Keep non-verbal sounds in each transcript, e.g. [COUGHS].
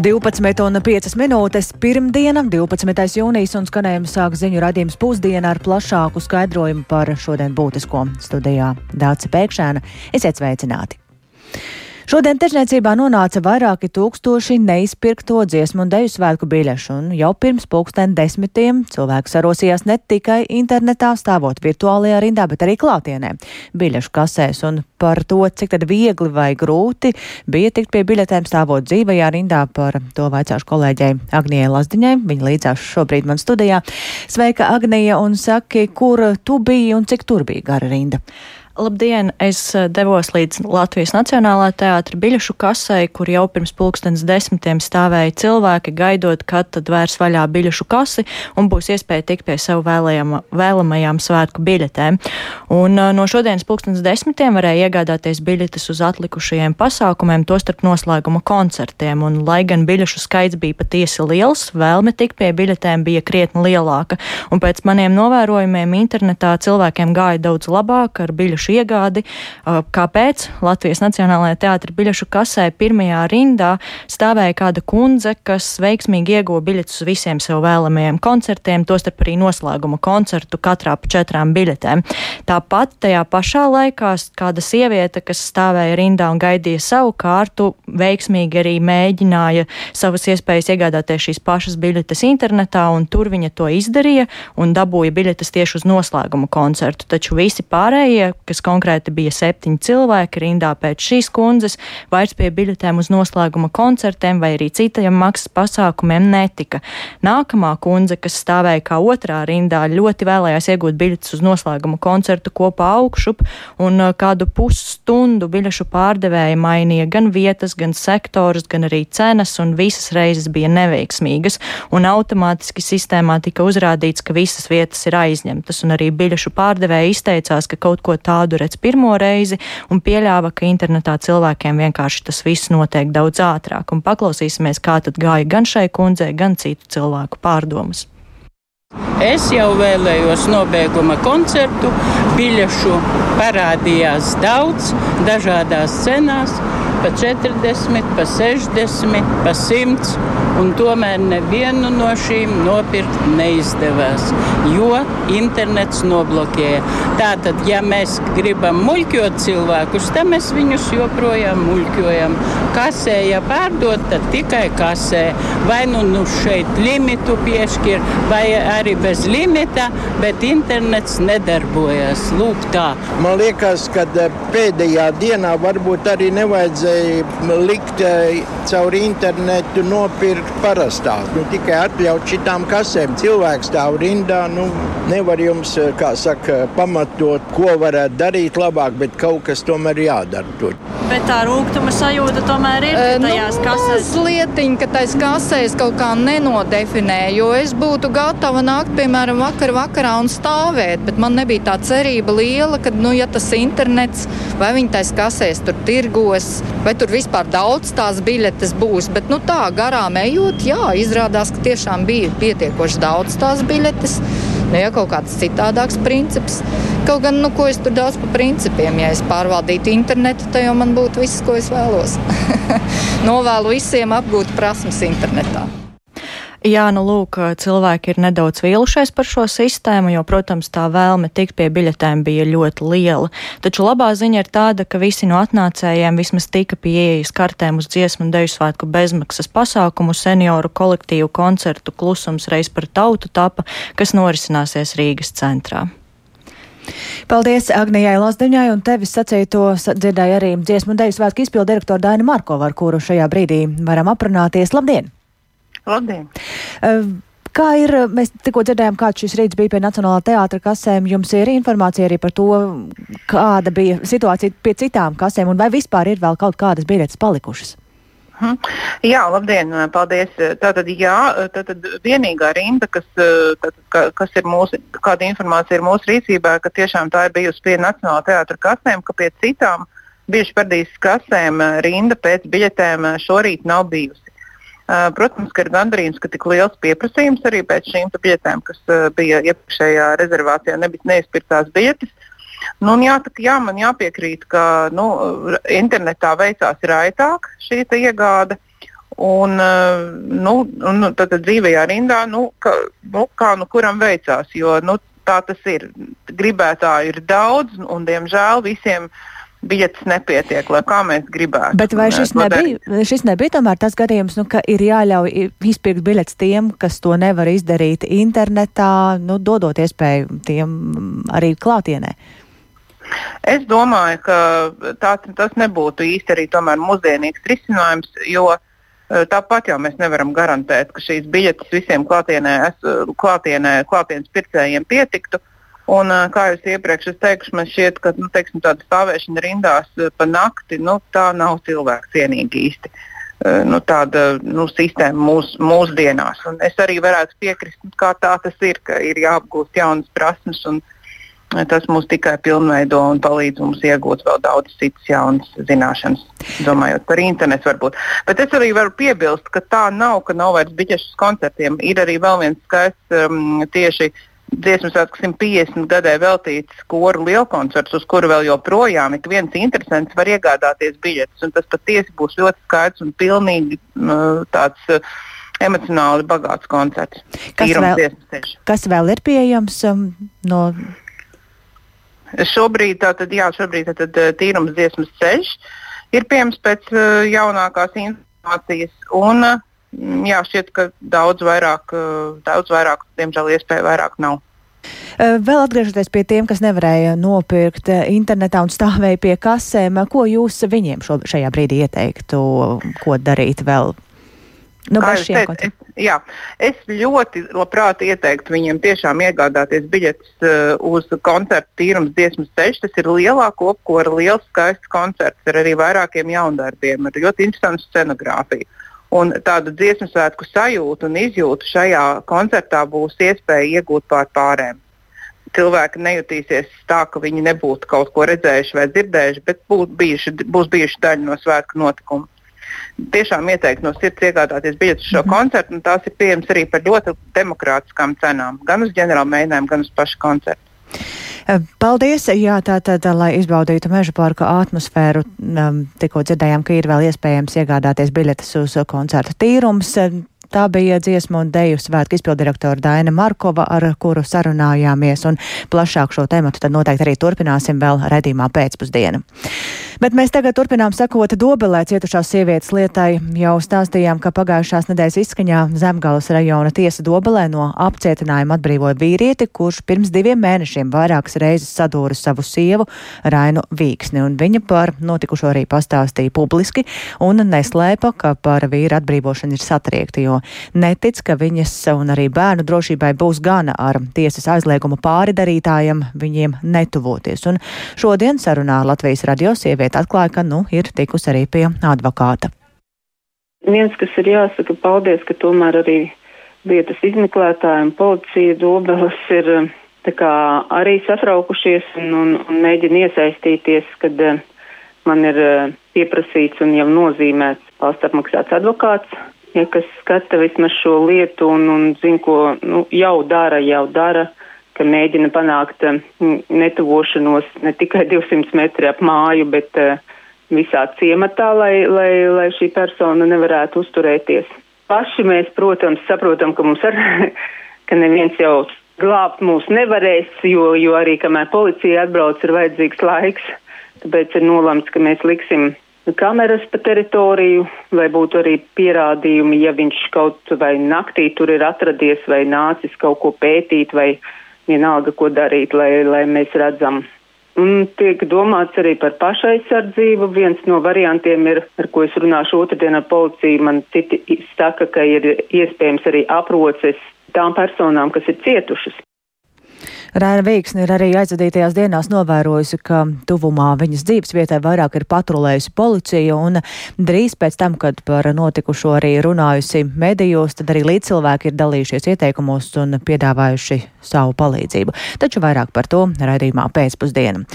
12,5 minūtes pirmdiena, 12. jūnijas un skanējums sāk ziņu radījums pusdiena ar plašāku skaidrojumu par šodien būtisko studijā Dāca Pēkšēna. Esiet sveicināti! Šodien tirzniecībā nonāca vairāki tūkstoši neizpirkto dziesmu un deju svētku biļešu, un jau pirms pulksten desmitiem cilvēks sarosījās ne tikai internetā, stāvot virtuālajā rindā, bet arī klātienē biļešu kasēs, un par to, cik tad viegli vai grūti bija tikt pie biļetēm stāvot dzīvajā rindā, par to vaicāšu kolēģei Agnijai Lazdiņai. Viņa līdzās šobrīd man studijā. Sveika, Agnija, un saki, kur tu biji un cik tur bija gara rinda? Labdien! Es eh, devos līdz Latvijas Nacionālā teātra biļešu kasei, kur jau pirms pulkstens desmitiem stāvēja cilvēki, gaidot, kad tad vērs vaļā biļešu kasi un būs iespēja tikt pie sev vēlamajām svētku biļetēm. Un eh, no šodienas pulkstens desmitiem varēja iegādāties biļetes uz atlikušajiem pasākumiem, tostarp noslēguma koncertiem. Un, lai gan biļešu skaits bija patiesi liels, vēlme tikt pie biļetēm bija krietni lielāka. Un pēc maniem novērojumiem internetā cilvēkiem gāja daudz labāk ar biļešu biļešu iegādi. Kāpēc? Latvijas Nacionālajā teātra biļešu kasē pirmajā rindā stāvēja kāda kundze, kas veiksmīgi ieguva biļetes uz visiem sev vēlamajiem koncertiem, tostarp arī noslēguma koncertu katrā pa četrām biļetēm. Tāpat tajā pašā laikā kāda sieviete, kas stāvēja rindā un gaidīja savu kārtu, veiksmīgi arī mēģināja savas iespējas iegādāties šīs pašas biļetes internetā, un tur viņa to izdarīja un dabūja biļetes tieši uz noslēguma koncertu. Taču visi pārējie, kas konkrēti bija septiņi cilvēki rindā pēc šīs kundzes, vairs pie biļetēm uz noslēguma koncertiem vai arī citajiem maksas pasākumiem netika. Nākamā kundze, kas stāvēja kā otrā rindā, ļoti vēlējās iegūt biļetes uz noslēguma koncertu kopā augšup, un uh, kādu pusstundu biļešu pārdevēja mainīja gan vietas, gan sektorus, gan arī cenas, un visas reizes bija neveiksmīgas, un automātiski sistēmā tika uzrādīts, ka visas vietas ir aizņemtas, un arī biļešu pārdevēja izteicās, ka kaut ko tādu tādu redz pirmo reizi un pieļāva, ka internetā cilvēkiem vienkārši tas viss notiek daudz ātrāk. Un paklausīsimies, kā tad gāja gan šai kundzei, gan citu cilvēku pārdomas. Es jau vēlējos nobeiguma koncertu, biļešu parādījās daudz, dažādās cenās pa 40, pa 60, pa 100, un tomēr nevienu no šīm nopirkt neizdevās, jo internets noblokēja. Tātad, ja mēs gribam muļķot cilvēkus, tad mēs viņus joprojām muļķojam. Kasē, ja pārdot, tad tikai kasē. Vai nu, nu šeit limitu piešķir, vai arī bez limita, bet internets nedarbojas. Lūk tā. Man liekas, ka eh, pēdējā dienā varbūt arī nevajadzēja vajadzēja likt eh, caur internetu nopirkt parastās. Nu, tikai atļaut šitām kasēm. Cilvēks stāv rindā, nu, nevar jums, eh, kā saka, pamatot, ko varētu darīt labāk, bet kaut kas tomēr jādara tur. Bet tā rūkuma sajūta tomēr ir uh, tajās nu, kasēs. Lietiņa, ka tais kasēs kaut kā nenodefinē, jo es būtu gatava nākt, piemēram, vakar vakarā un stāvēt, bet man nebija tā cerība liela, ka, nu, ja tas internets vai viņi tais kasēs tur tirgos, vai tur vispār daudz tās biļetes būs. Bet nu, tā garām ejot, jā, izrādās, ka tiešām bija pietiekoši daudz tās biļetes. Nu, ja kaut kāds citādāks princips. Kaut gan, nu, ko es tur daudz par principiem, ja es pārvaldītu internetu, tad jau man būtu viss, ko es vēlos. [LAUGHS] Novēlu visiem apgūt prasmes internetā. Jā, nu lūk, cilvēki ir nedaudz vīlušies par šo sistēmu, jo, protams, tā vēlme tikt pie biļetēm bija ļoti liela. Taču labā ziņa ir tāda, ka visi no atnācējiem vismaz tika pieejas kartēm uz dziesmu un deju svētku bezmaksas pasākumu senioru kolektīvu koncertu klusums reiz par tautu tapa, kas norisināsies Rīgas centrā. Paldies Agnijai Lasdiņai, un tevis sacīto dzirdēja arī dziesmu un deju svētku izpildu direktoru Dainu Markovu, ar kuru šajā brīdī varam aprunāties. Labdien! Labdien! Uh, Kā ir, mēs tikko dzirdējām, kāds šis rīts bija pie Nacionālā teātra kasēm. Jums ir informācija arī par to, kāda bija situācija pie citām kasēm un vai vispār ir vēl kaut kādas biļetes palikušas? Hmm. Jā, labdien, paldies. Tātad, jā, tātad vienīgā rinda, kas, tātad, kas ir mūsu, kāda informācija ir mūsu rīcībā, ka tiešām tā ir bijusi pie Nacionālā teātra kasēm, ka pie citām bieži pardīs kasēm rinda pēc biļetēm šorīt nav bijusi. Protams, ka ir gandrīz, ka tik liels pieprasījums arī pēc šīm biļetēm, kas bija iepriekšējā rezervācijā, nebija neizpirktās biļetes. Nu, jāsaka, jā, man jāpiekrīt, ka nu, internetā veicās raitāk šī iegāde. Un, nu, un tad, tad dzīvajā rindā, nu, ka, nu, kā nu kuram veicās, jo nu, tā tas ir. Gribētāju ir daudz, un diemžēl visiem biļetes nepietiek, lai kā mēs gribētu. Bet vai šis nebija, šis nebija tomēr tas gadījums, nu, ka ir jāļauj izpirkt biļetes tiem, kas to nevar izdarīt internetā, nu, dodot iespēju tiem arī klātienē? Es domāju, ka tā, tas nebūtu īsti arī mūsdienīgs risinājums, jo uh, Tāpat jau mēs nevaram garantēt, ka šīs biļetes visiem klātienē, klātienē, klātienes pircējiem pietiktu. Un, kā jau iepriekš teikšu, man šķiet, ka nu, teiksim, tāda stāvēšana rindās pa nakti nu, tā nav cilvēku cienīga īsti. Nu, tāda nu, sistēma mūs, mūsdienās. Un es arī varētu piekrist, kā tā tas ir, ka ir jāapgūst jaunas prasmes un, uh, Tas mūs tikai pilnveido un palīdz mums iegūt vēl daudz citas jaunas zināšanas, domājot par internetu varbūt. Bet es arī varu piebilst, ka tā nav, ka nav vairs biķešas koncertiem. Ir arī vēl viens skaists um, tieši dziesmu svētku 150 gadē veltīts koru lielkoncerts, uz kuru vēl joprojām ik viens interesants var iegādāties biļetes. Tas patiesi būs ļoti skaists un pilnīgi uh, tāds. Uh, emocionāli bagāts koncerts. Kas vēl, kas vēl ir pieejams um, no Šobrīd, tātad, jā, šobrīd tātad, eh, tīrums dziesmas ceļš ir pieejams pēc uh, jaunākās informācijas. Un, uh, jā, šķiet, ka daudz vairāk, uh, daudz vairāk, diemžēl, iespēju vairāk nav. Vēl atgriežoties pie tiem, kas nevarēja nopirkt internetā un stāvēja pie kasēm, ko jūs viņiem šo, šajā brīdī ieteiktu, ko darīt vēl Nu, es, teicu, es, jā, es ļoti labprāt ieteiktu viņiem tiešām iegādāties biļetes uh, uz koncertu tīrums dziesmas ceļš. Tas ir lielā kopkora, liels skaists koncerts ar arī vairākiem jaundarbiem, ar ļoti interesantu scenogrāfiju. Un tādu dziesmu svētku sajūtu un izjūtu šajā koncertā būs iespēja iegūt pār pārējiem. Cilvēki nejutīsies tā, ka viņi nebūtu kaut ko redzējuši vai dzirdējuši, bet būs bijuši, būs bijuši daļa no svētku notikuma tiešām ieteiktu no sirds iegādāties biļetes uz šo mm -hmm. koncertu. Tās ir pieejamas arī par ļoti demokrātiskām cenām, gan uz ģenerāla mēģinājumu, gan uz pašu koncertu. Eh, paldies! Jā, tātad, lai izbaudītu meža parka atmosfēru, um, tikko dzirdējām, ka ir vēl iespējams iegādāties biļetes uz koncertu tīrums. Tā bija dziesmu un deju svētku izpildirektora Daina Markova, ar kuru sarunājāmies, un plašāk šo tematu tad noteikti arī turpināsim vēl redzīmā pēcpusdienu. Bet mēs tagad turpinām sekot Dobelē cietušās sievietes lietai. Jau stāstījām, ka pagājušās nedēļas izskaņā Zemgalas rajona tiesa Dobelē no apcietinājuma atbrīvoja vīrieti, kurš pirms diviem mēnešiem vairākas reizes sadūra savu sievu Rainu Vīksni, un viņa par notikušo arī pastāstīja publiski un neslēpa, ka par vīra atbrīvošanu ir satriekta, jo netic, ka viņas un arī bērnu drošībai būs gana ar tiesas aizliegumu pāridarītājiem viņiem netuvoties. Un šodien sarunā Latvijas radio sieviete bet atklāja, ka nu, ir tikusi arī pie advokāta. Viens, kas ir jāsaka, paldies, ka tomēr arī lietas izmeklētāji un policija dobelas ir kā, arī satraukušies un, un, un mēģina iesaistīties, kad uh, man ir uh, pieprasīts un jau nozīmēts valsts apmaksāts advokāts, ja, kas skata vismaz šo lietu un, un zina, ko nu, jau dara, jau dara ka mēģina panākt eh, netuvošanos ne tikai 200 metri ap māju, bet uh, visā ciematā, lai, lai, lai šī persona nevarētu uzturēties. Paši mēs, protams, saprotam, ka mums ar, [LAUGHS] ka neviens jau glābt mūs nevarēs, jo, jo arī kamēr policija atbrauc, ir vajadzīgs laiks. Tāpēc ir nolemts, ka mēs liksim kameras pa teritoriju, lai būtu arī pierādījumi, ja viņš kaut vai naktī tur ir atradies vai nācis kaut ko pētīt vai vienalga, ko darīt, lai, lai mēs redzam. Un tiek domāts arī par pašaizsardzību. Viens no variantiem ir, ar ko es runāšu otrdien ar policiju, man citi saka, ka ir iespējams arī aproces tām personām, kas ir cietušas. Rēna Vīksne ir arī aizvadītajās dienās novērojusi, ka tuvumā viņas dzīves vietai vairāk ir patrulējusi policija, un drīz pēc tam, kad par notikušo arī runājusi medijos, tad arī līdzcilvēki ir dalījušies ieteikumos un piedāvājuši savu palīdzību. Taču vairāk par to raidījumā pēcpusdienu.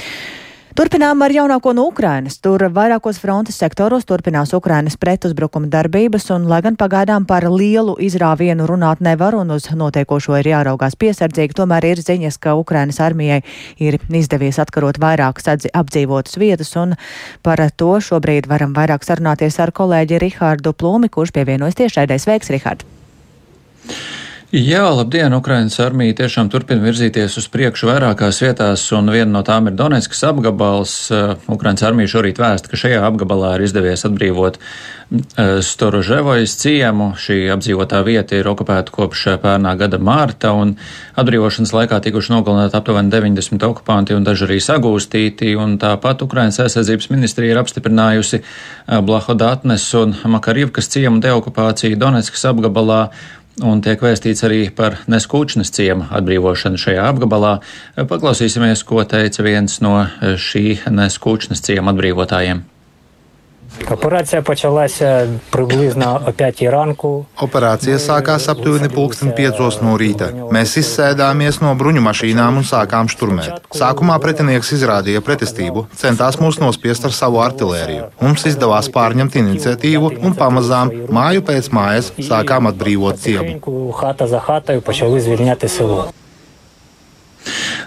Turpinām ar jaunāko no Ukrainas. Tur vairākos frontes sektoros turpinās Ukrainas pretuzbrukuma darbības, un, lai gan pagaidām par lielu izrāvienu runāt nevar un uz notiekošo ir jāraugās piesardzīgi, tomēr ir ziņas, ka Ukrainas armijai ir izdevies atkarot vairākas apdzīvotas vietas, un par to šobrīd varam vairāk sarunāties ar kolēģi Rihārdu Plūmi, kurš pievienojas tiešraidē. Sveiks, Rihārd! Jā, labdien! Ukrainas armija tiešām turpina virzīties uz priekšu vairākās vietās, un viena no tām ir Donetskas apgabals. Uh, Ukrainas armija šorīt vēsta, ka šajā apgabalā ir izdevies atbrīvot uh, Storoževojas ciemu. Šī apdzīvotā vieta ir okupēta kopš uh, pērnā gada mārta, un atbrīvošanas laikā tikuši nogalināti aptuveni 90 okupanti un daži arī sagūstīti, un tāpat Ukrainas aizsardzības ministrija ir apstiprinājusi Blahodatnes un Makarivkas ciemu deokupāciju Donetskas apgabalā un tiek vēstīts arī par neskūčnes ciema atbrīvošanu šajā apgabalā. Paklausīsimies, ko teica viens no šī neskūčnes ciema atbrīvotājiem. Операція почалася приблизно о 5 ранку. Operācija sākās aptuveni pulksten 5 no rīta. Mēs izsēdāmies no bruņu mašīnām un sākām šturmēt. Sākumā pretinieks izrādīja pretestību, centās mūs nospiest ar savu artilēriju. Mums izdevās pārņemt iniciatīvu un pamazām māju pēc mājas sākām atbrīvot ciemu. Хата за хатою почали звільняти село.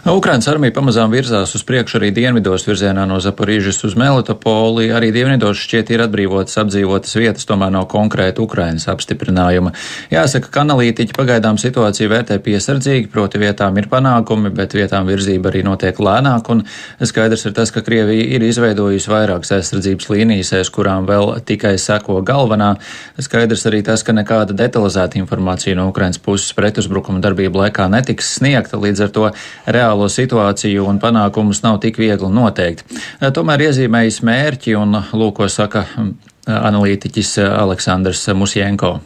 Ukrainas armija pamazām virzās uz priekšu arī dienvidos virzienā no Zaporīžas uz Melitopoli. Arī dienvidos šķiet ir atbrīvotas apdzīvotas vietas, tomēr nav konkrēta Ukrainas apstiprinājuma. Jāsaka, ka analītiķi pagaidām situāciju vērtē piesardzīgi, proti vietām ir panākumi, bet vietām virzība arī notiek lēnāk, un skaidrs ir tas, ka Krievija ir izveidojusi vairākas aizsardzības līnijas, aiz kurām vēl tikai seko galvenā. Skaidrs arī tas, ka nekāda detalizēta informācija no Ukrainas puses pretuzbrukuma darbību laikā netiks sniegta, līdz ar to reāli reālo situāciju un panākumus nav tik viegli noteikt. Tomēr iezīmējis mērķi un lūko saka analītiķis Aleksandrs Musjenko.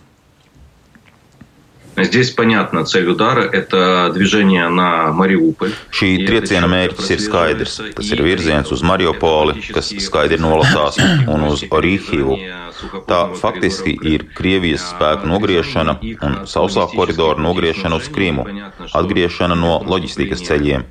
Здесь понятно, цель удара – это движение на Мариуполь. Šī trieciena mērķis ir skaidrs. Tas ir virziens uz Mariupoli, kas skaidri nolasās, [COUGHS] un uz Orīhivu, Tā faktiski ir Krievijas spēku nogriešana un sausā koridora nogriešana uz Krimu, atgriešana no loģistikas ceļiem.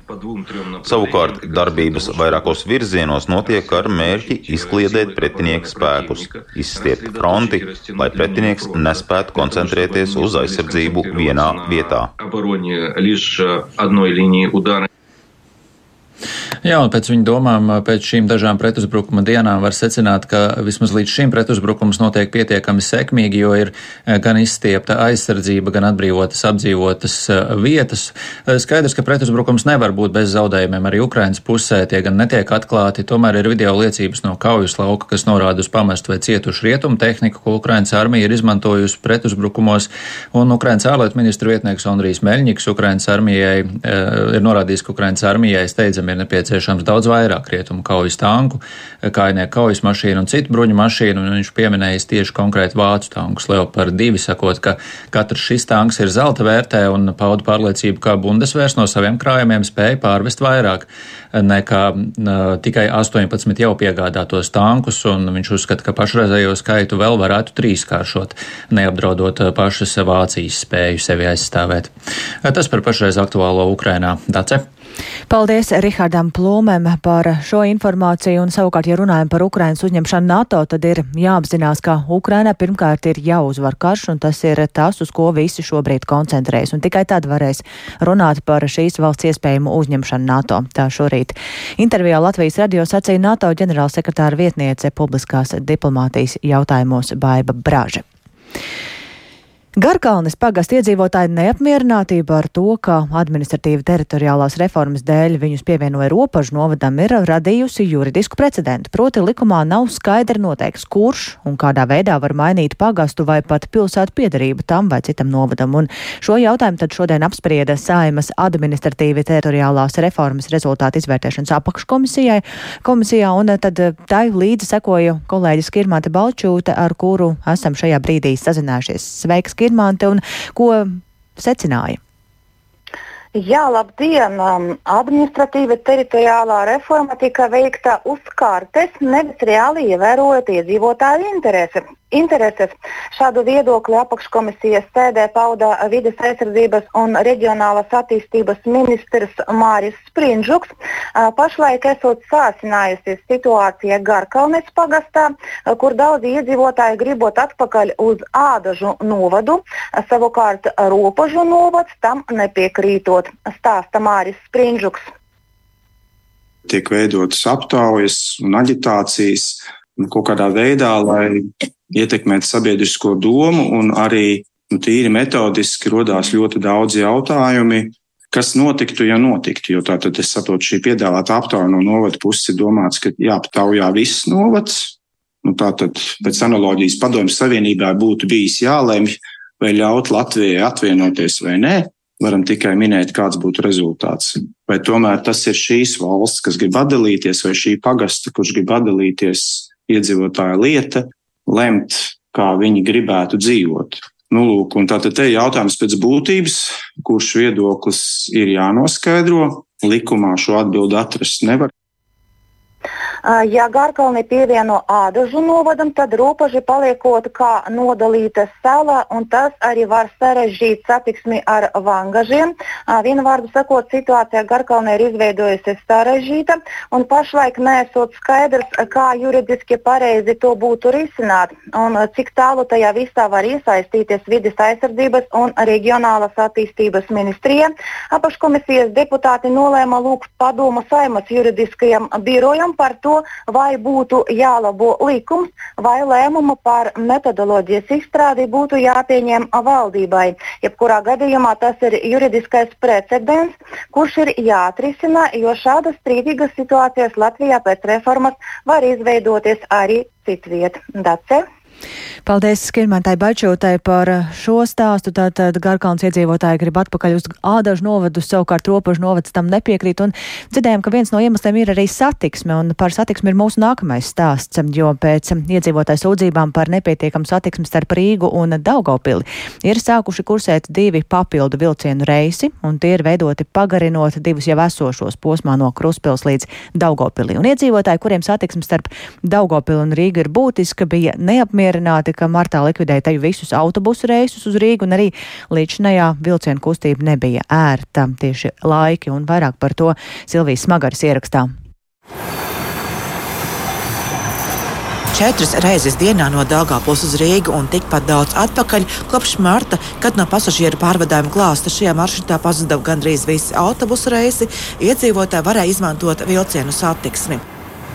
Savukārt darbības vairākos virzienos notiek ar mērķi izkliedēt pretinieka spēkus, izstiept fronti, lai pretinieks nespētu koncentrēties uz aizsardzību vienā vietā. Jā, un pēc viņu domām, pēc šīm dažām pretuzbrukuma dienām var secināt, ka vismaz līdz šim pretuzbrukums notiek pietiekami sekmīgi, jo ir gan izstiepta aizsardzība, gan atbrīvotas apdzīvotas vietas. Skaidrs, ka pretuzbrukums nevar būt bez zaudējumiem. Arī Ukrainas pusē, tie gan netiek atklāti, tomēr ir video liecības no kaujas lauka, kas norāda uz pamestu vai cietušu rietumu tehniku, ko Ukrainas armija ir izmantojusi pretuzbrukumos, un Ukrainas ārlietu ministra vietnieks Andrijs Meļņiks Ukrainas armijai ir norādījis, ka Ukrainas armijai steidzami ir nepieciešams nepieciešams daudz vairāk rietumu kaujas tanku, kājnieku kaujas mašīnu un citu bruņu mašīnu, un viņš pieminējis tieši konkrēti vācu tankus Leopard 2, sakot, ka katrs šis tanks ir zelta vērtē un pauda pārliecību, ka Bundesvērs no saviem krājumiem spēja pārvest vairāk nekā tikai 18 jau piegādātos tankus, un viņš uzskata, ka pašreizējo skaitu vēl varētu trīskāršot, neapdraudot pašas Vācijas spēju sevi aizstāvēt. Tas par pašreiz aktuālo Ukrainā. Dace. Paldies Rihardam Plūmēm par šo informāciju, un savukārt, ja runājam par Ukrainas uzņemšanu NATO, tad ir jāapzinās, ka Ukraina pirmkārt ir jāuzvar karš, un tas ir tas, uz ko visi šobrīd koncentrējas, un tikai tad varēs runāt par šīs valsts iespējamu uzņemšanu NATO. Tā šorīt intervijā Latvijas radio sacīja NATO ģenerālsekretāra vietniece publiskās diplomātijas jautājumos Baiba Braža. Garkalnes pagast iedzīvotāji neapmierinātība ar to, ka administratīva teritoriālās reformas dēļ viņus pievienoja robežu novadam, ir radījusi juridisku precedentu. Proti likumā nav skaidri noteikts, kurš un kādā veidā var mainīt pagastu vai pat pilsētu piedarību tam vai citam novadam. Un šo jautājumu tad šodien apsprieda Saimas administratīva teritoriālās reformas rezultātu izvērtēšanas apakškomisijai. Komisijā, un tad tai līdzi sekoja kolēģis Kirmāte Balčūte, ar kuru esam šajā brīdī sazinājušies. Sveiks! Skirmante un ko secināja? Jā, labdien! Um, administratīva teritoriālā reforma tika veikta uz kartes, nevis reāli ievērojot iedzīvotāju interesi. Intereses. Šādu viedokli apakškomisijas sēdē pauda vides aizsardzības un reģionālās attīstības ministrs Māris Sprindžuks. Pašlaik esot sāsinājusies situācija Garkalnes pagastā, kur daudzi iedzīvotāji gribot atpakaļ uz Ādažu novadu, savukārt Ropažu novads tam nepiekrītot, stāsta Māris Sprindžuks tiek veidotas aptaujas un aģitācijas kaut kādā veidā, lai ietekmētu sabiedrisko domu, un arī nu, tīri metodiski rodās ļoti daudz jautājumi, kas notiktu, ja notiktu. Jo tātad es saprotu, šī piedāvāta aptauja no novada puses ir domāts, ka jāaptaujā viss novads. Nu, tātad pēc analoģijas padomjas Savienībā būtu bijis jālemj, vai ļaut Latvijai atvienoties vai nē varam tikai minēt, kāds būtu rezultāts. Vai tomēr tas ir šīs valsts, kas grib atdalīties, vai šī pagasta, kurš grib atdalīties iedzīvotāja lieta, lemt, kā viņi gribētu dzīvot. Nu, lūk, tātad te jautājums pēc būtības, kurš viedoklis ir jānoskaidro. Likumā šo atbildi atrast nevar. Ja Gārkalni pievieno ādažu novadam, tad robeža paliekot kā nodalīta sala, un tas arī var sarežģīt satiksmi ar vangažiem. Vienu vārdu sakot, situācija Gārkalnē ir izveidojusies sarežģīta, un pašlaik nesot skaidrs, kā juridiski pareizi to būtu risināt, un cik tālu tajā visā var iesaistīties vidas aizsardzības un reģionālas attīstības ministrija. Apaškomisijas deputāti nolēma lūgt padomu saimas juridiskajam birojam par to, to, vai būtu jālabo likums, vai lēmumu par metodoloģijas izstrādi būtu jāpieņem valdībai. Jebkurā gadījumā tas ir juridiskais precedents, kurš ir jāatrisina, jo šādas strīdīgas situācijas Latvijā pēc reformas var izveidoties arī citviet. Dace. Paldies Skirmantai Bačūtai par šo stāstu. Tātad Garkalns iedzīvotāji grib atpakaļ uz ādažu novadu, savukārt robežu novads tam nepiekrīt. Un dzirdējām, ka viens no iemesliem ir arī satiksme, un par satiksmi ir mūsu nākamais stāsts, jo pēc iedzīvotāju sūdzībām par nepietiekamu satiksmi starp Rīgu un Daugavpili ir sākuši kursēt divi papildu vilcienu reisi, un tie ir veidoti pagarinot divus jau esošos posmā no Kruspils līdz Daugavpili. Un iedzīvotāji, kuriem satiksme starp Daugavpili un Rīgu ir būtiska, bija neapmierināti ka martā likvidēja teju visus autobusu reisus uz Rīgu, un arī līdzinējā vilcienu kustība nebija ērta tieši laiki, un vairāk par to Silvijas Smagaras ierakstā. Četras reizes dienā no Dāngāpils uz Rīgu un tikpat daudz atpakaļ kopš marta, kad no pasažieru pārvadājuma klāsta šajā maršrutā pazuda gandrīz visi autobusu reisi, iedzīvotāji varēja izmantot vilcienu satiksmi.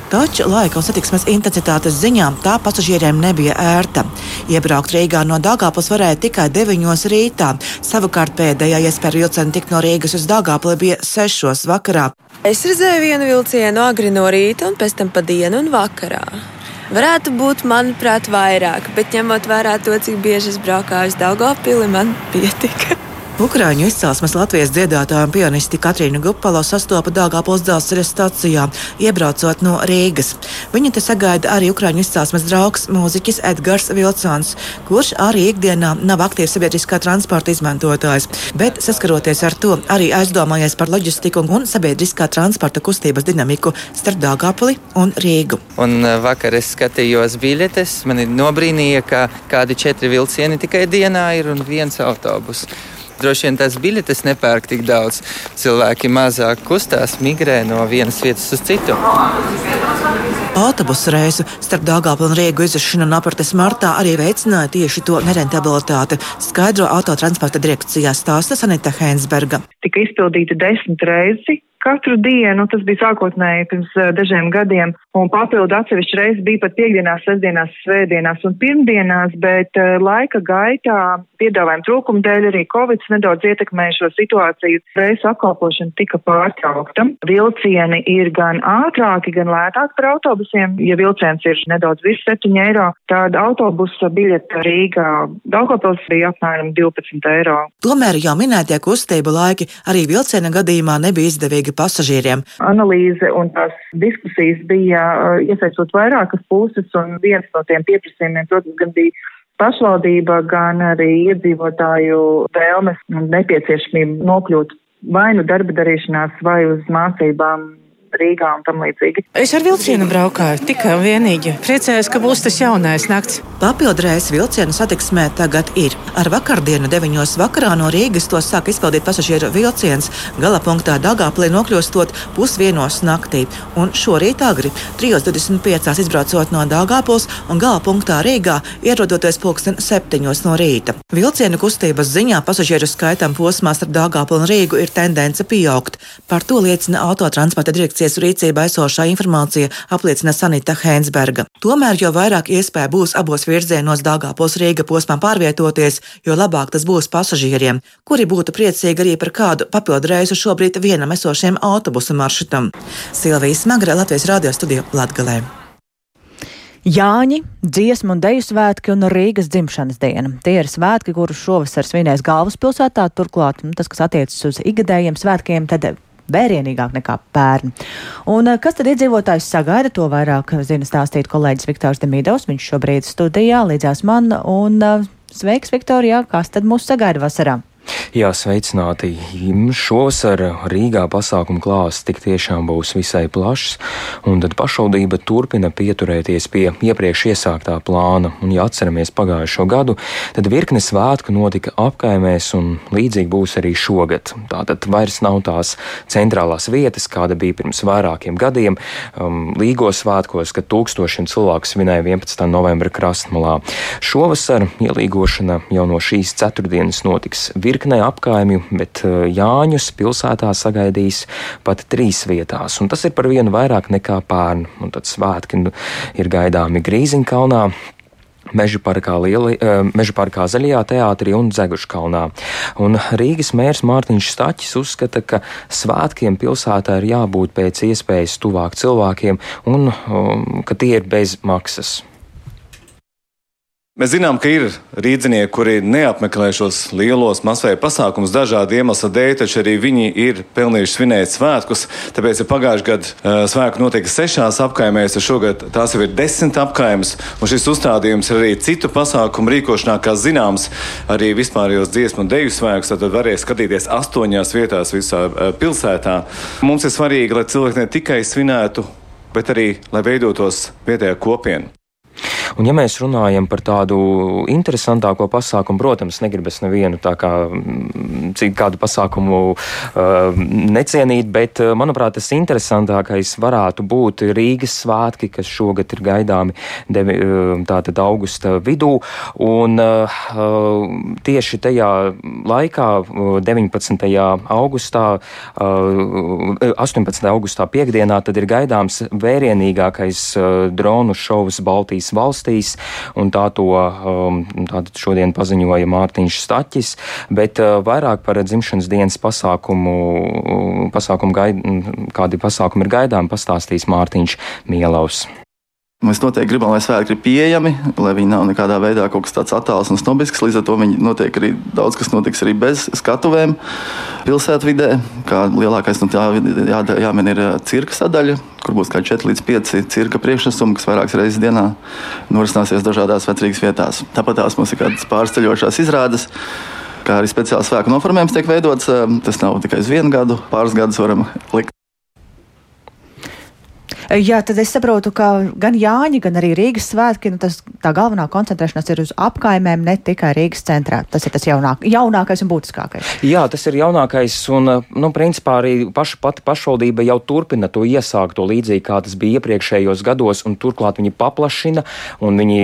Taču laika un satiksmes intensitātes ziņā tā pasažieriem nebija ērta. Iebraukt Rīgā no Dāngāpils varēja tikai 9 rītā. Savukārt pēdējā iespēja vilciena tikt no Rīgas uz Dāngāpili bija 6 vakarā. Es redzēju vienu vilcienu agri no rīta un pēc tam pa dienu un vakarā. Varētu būt, manuprāt, vairāk, bet ņemot vērā to, cik bieži es braukāju uz Daugopili, man pietika. Ukrāņu izcelsmes Latvijas dziedātāja un pianisti Katrīna Gupalo sastopa Dāngāpils dzelzceļa stacijā, iebraucot no Rīgas. Viņa te sagaida arī Ukrāņu izcelsmes draugs mūziķis Edgars Vilsons, kurš arī ikdienā nav aktīvs sabiedriskā transporta izmantotājs, bet saskaroties ar to arī aizdomājies par loģistiku un sabiedriskā transporta kustības dinamiku starp Dāngāpili un Rīgu. Un eh, vakar es skatījos biļetes, man nobrīnīja, ka kādi četri vilcieni tikai dienā ir un viens autobus. Droši vien tās biļetes nepērk tik daudz. Cilvēki mazāk kustās, migrē no vienas vietas uz citu. Autobusu reisu starp Dāngāpilnu un Rīgu izvešanu un aprates martā arī veicināja tieši to nerentabilitāti, skaidro autotransporta direkcijā stāsta Sanita Hēnsberga. Tika izpildīta desmit reizi katru dienu, tas bija sākotnēji pirms dažiem gadiem, un papildu atsevišķi reizes bija pat piekdienās, sestdienās, svētdienās un pirmdienās, bet laika gaitā piedāvājuma trūkuma dēļ arī Covid nedaudz ietekmēja šo situāciju. Reisu apkalpošana tika pārtraukta. Vilcieni ir gan ātrāki, gan lētāki par autobusiem. Ja vilciens ir nedaudz virs 7 eiro, tad autobusa biļete Rīgā Daugavpils bija apmēram 12 eiro. Tomēr jau minētie kustību laiki arī vilciena gadījumā nebija izdevīgi pasažieriem. Analīze un tās diskusijas bija uh, iesaistot vairākas puses, un viens no tiem pieprasījumiem, protams, gan bija pašvaldība, gan arī iedzīvotāju vēlmes un nepieciešamība nokļūt vai nu darba darīšanās, vai uz mācībām Rīgā un tam līdzīgi. Es ar vilcienu braukāju tikai un vienīgi. Priecājos, ka būs tas jaunais nakts. Papildreizes vilcienu satiksmē tagad ir. Ar vakardienu 9. vakarā no Rīgas to sāk izpildīt pasažieru vilciens, gala punktā Dagāplī nokļūstot pusvienos naktī. Un šorīt agri 3.25. izbraucot no Dagāpils un gala punktā Rīgā ierodoties pulksten 7. no rīta. Vilcienu kustības ziņā pasažieru skaitam posmā starp Dāngāpili un Rīgu ir tendence pieaugt. Par to liecina autotransporta direkcijas rīcībā esošā informācija, apliecina Sanita Hēnsberga. Tomēr, jo vairāk iespēja būs abos virzienos Dāngāpils Rīga posmā pārvietoties, jo labāk tas būs pasažieriem, kuri būtu priecīgi arī par kādu papildu reisu šobrīd vienam esošiem autobusu maršrutam. Silvijas Smagra, Latvijas radio studija Latgalē. Jāņi, dziesmu un deju svētki un Rīgas dzimšanas diena. Tie ir svētki, kurus šovasar svinēs galvaspilsētā. Turklāt nu, tas, kas attiecas uz ikgadējiem svētkiem, tad vērienīgāk nekā pērn. Un eh, kas tad iedzīvotājs sagaida, to vairāk zina stāstīt kolēģis Viktors Demidovs. Viņš šobrīd studijā līdzās man. Un eh, sveiks, Viktorijā, kas tad mūs sagaida vasarā? Jā, sveicināti. Šovasar Rīgā pasākumu klāsts tik tiešām būs visai plašs, un tad pašvaldība turpina pieturēties pie iepriekš iesāktā plāna. Un, ja atceramies pagājušo gadu, tad virkne svētku notika apkaimēs, un līdzīgi būs arī šogad. Tātad vairs nav tās centrālās vietas, kāda bija pirms vairākiem gadiem, um, Līgos svētkos, kad tūkstošiem cilvēku svinēja 11. novembra krastmalā. Šovasar ielīgošana jau no šīs ceturtdienas notiks virkne virknē apkaimju, bet eh, Jāņus pilsētā sagaidīs pat trīs vietās, un tas ir par vienu vairāk nekā pērn. Un tad svētki nu, ir gaidāmi Grīziņkalnā. Meža parkā, lieli, eh, meža parkā Zaļajā teātrī un Dzeguškalnā. Un Rīgas mērs Mārtiņš Staķis uzskata, ka svētkiem pilsētā ir jābūt pēc iespējas tuvāk cilvēkiem un um, ka tie ir bez maksas. Mēs zinām, ka ir rīznieki, kuri neapmeklē šos lielos masveida pasākumus dažādu iemeslu dēļ, taču arī viņi ir pelnījuši svinēt svētkus. Tāpēc, ja pagājušajā gadā uh, svētku notika sešās apkaimēs, tad šogad tās jau ir desmit apkaimes. Un šis uzstādījums ir arī citu pasākumu rīkošanā, kā zināms, arī vispārējos dziesmu un deju svētkus. Tad varēs skatīties astoņās vietās visā uh, pilsētā. Mums ir svarīgi, lai cilvēki ne tikai svinētu, bet arī lai veidotos vietējā kopiena. Un, ja mēs runājam par tādu interesantāko pasākumu, protams, negribas nevienu tā kā mm, citu kādu pasākumu uh, necienīt, bet, uh, manuprāt, tas interesantākais varētu būt Rīgas svētki, kas šogad ir gaidāmi devi, uh, tātad augusta vidū. Un uh, tieši tajā laikā, 19. augustā, uh, 18. augustā piekdienā, tad ir gaidāms vērienīgākais uh, dronu šovs Baltijas valsts valstīs, un tā to um, šodien paziņoja Mārtiņš Staķis, bet uh, vairāk par dzimšanas dienas pasākumu, pasākumu gaid, kādi pasākumi ir gaidām, pastāstīs Mārtiņš Mielaus. Mēs noteikti gribam, lai svētki ir pieejami, lai viņi nav nekādā veidā kaut kas tāds attāls un snobisks. Līdz ar to viņi notiek arī daudz kas notiks arī bez skatuvēm pilsētvidē. Kā lielākais no tā jā, jāmin ir cirka sadaļa, kur būs kā 4 līdz 5 cirka priekšnesumi, kas vairākas reizes dienā norisināsies dažādās vecrīgas vietās. Tāpat tās mums ir kādas pārsteļošās izrādes kā arī speciāls svēku noformējums tiek veidots. Tas nav tikai uz vienu gadu, pāris gadus varam likt. Jā, tad es saprotu, ka gan Jāņa, gan arī Rīgas svētki, nu, tas, tā galvenā koncentrēšanās ir uz apkaimēm, ne tikai Rīgas centrā. Tas ir tas jaunāk, jaunākais un būtiskākais. Jā, tas ir jaunākais, un, nu, principā arī paša pati pašvaldība jau turpina to iesākt, to līdzīgi kā tas bija iepriekšējos gados, un turklāt viņi paplašina, un viņi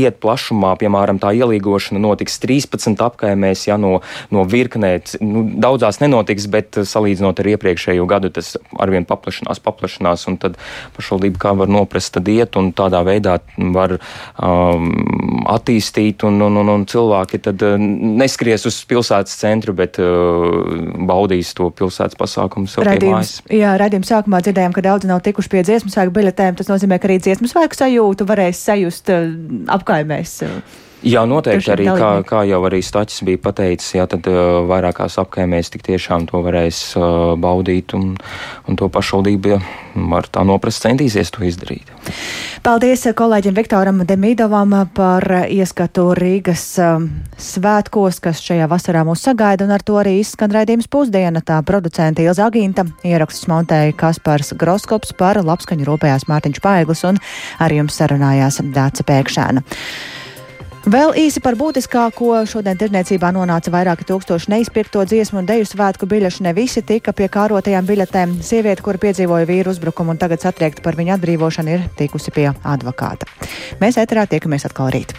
iet plašumā, piemēram, tā ielīgošana notiks 13 apkaimēs, ja no, no virknē, nu, daudzās nenotiks, bet salīdzinot ar iepriekšējo gadu, tas arvien paplašinās, paplašinās, un tad pašvaldība kā var noprest, tad iet un tādā veidā var um, attīstīt, un, un, un, un cilvēki tad uh, neskries uz pilsētas centru, bet uh, baudīs to pilsētas pasākumu sev pie mājas. Jā, redzījuma sākumā dzirdējām, ka daudzi nav tikuši pie dziesmu svēku biļetēm. Tas nozīmē, ka arī dziesmu svēku sajūtu varēs sajust uh, apkaimēs. Uh. Jā, noteikti arī, kā, kā jau arī Staķis bija pateicis, jā, tad uh, vairākās apkaimēs tik tiešām to varēs uh, baudīt, un, un to pašvaldība var tā noprast centīsies to izdarīt. Paldies kolēģim Viktoram Demīdovam par ieskatu Rīgas um, svētkos, kas šajā vasarā mūs sagaida, un ar to arī izskan raidījums pusdiena. Tā producenta Ilza Agīnta ierakstus montēja Kaspars Groskops par labskaņu rūpējās Mārtiņš Paiglis un ar jums sarunājās Dāca Pēkšēna. Vēl īsi par būtiskāko. Šodien tirniecībā nonāca vairāki tūkstoši neizpirkto dziesmu un deju svētku biļešu. Ne visi tika pie kārotajām biļetēm. Sieviete, kura piedzīvoja vīru uzbrukumu un tagad satriekta par viņu atbrīvošanu, ir tikusi pie advokāta. Mēs ēterā tiekamies atkal rīt.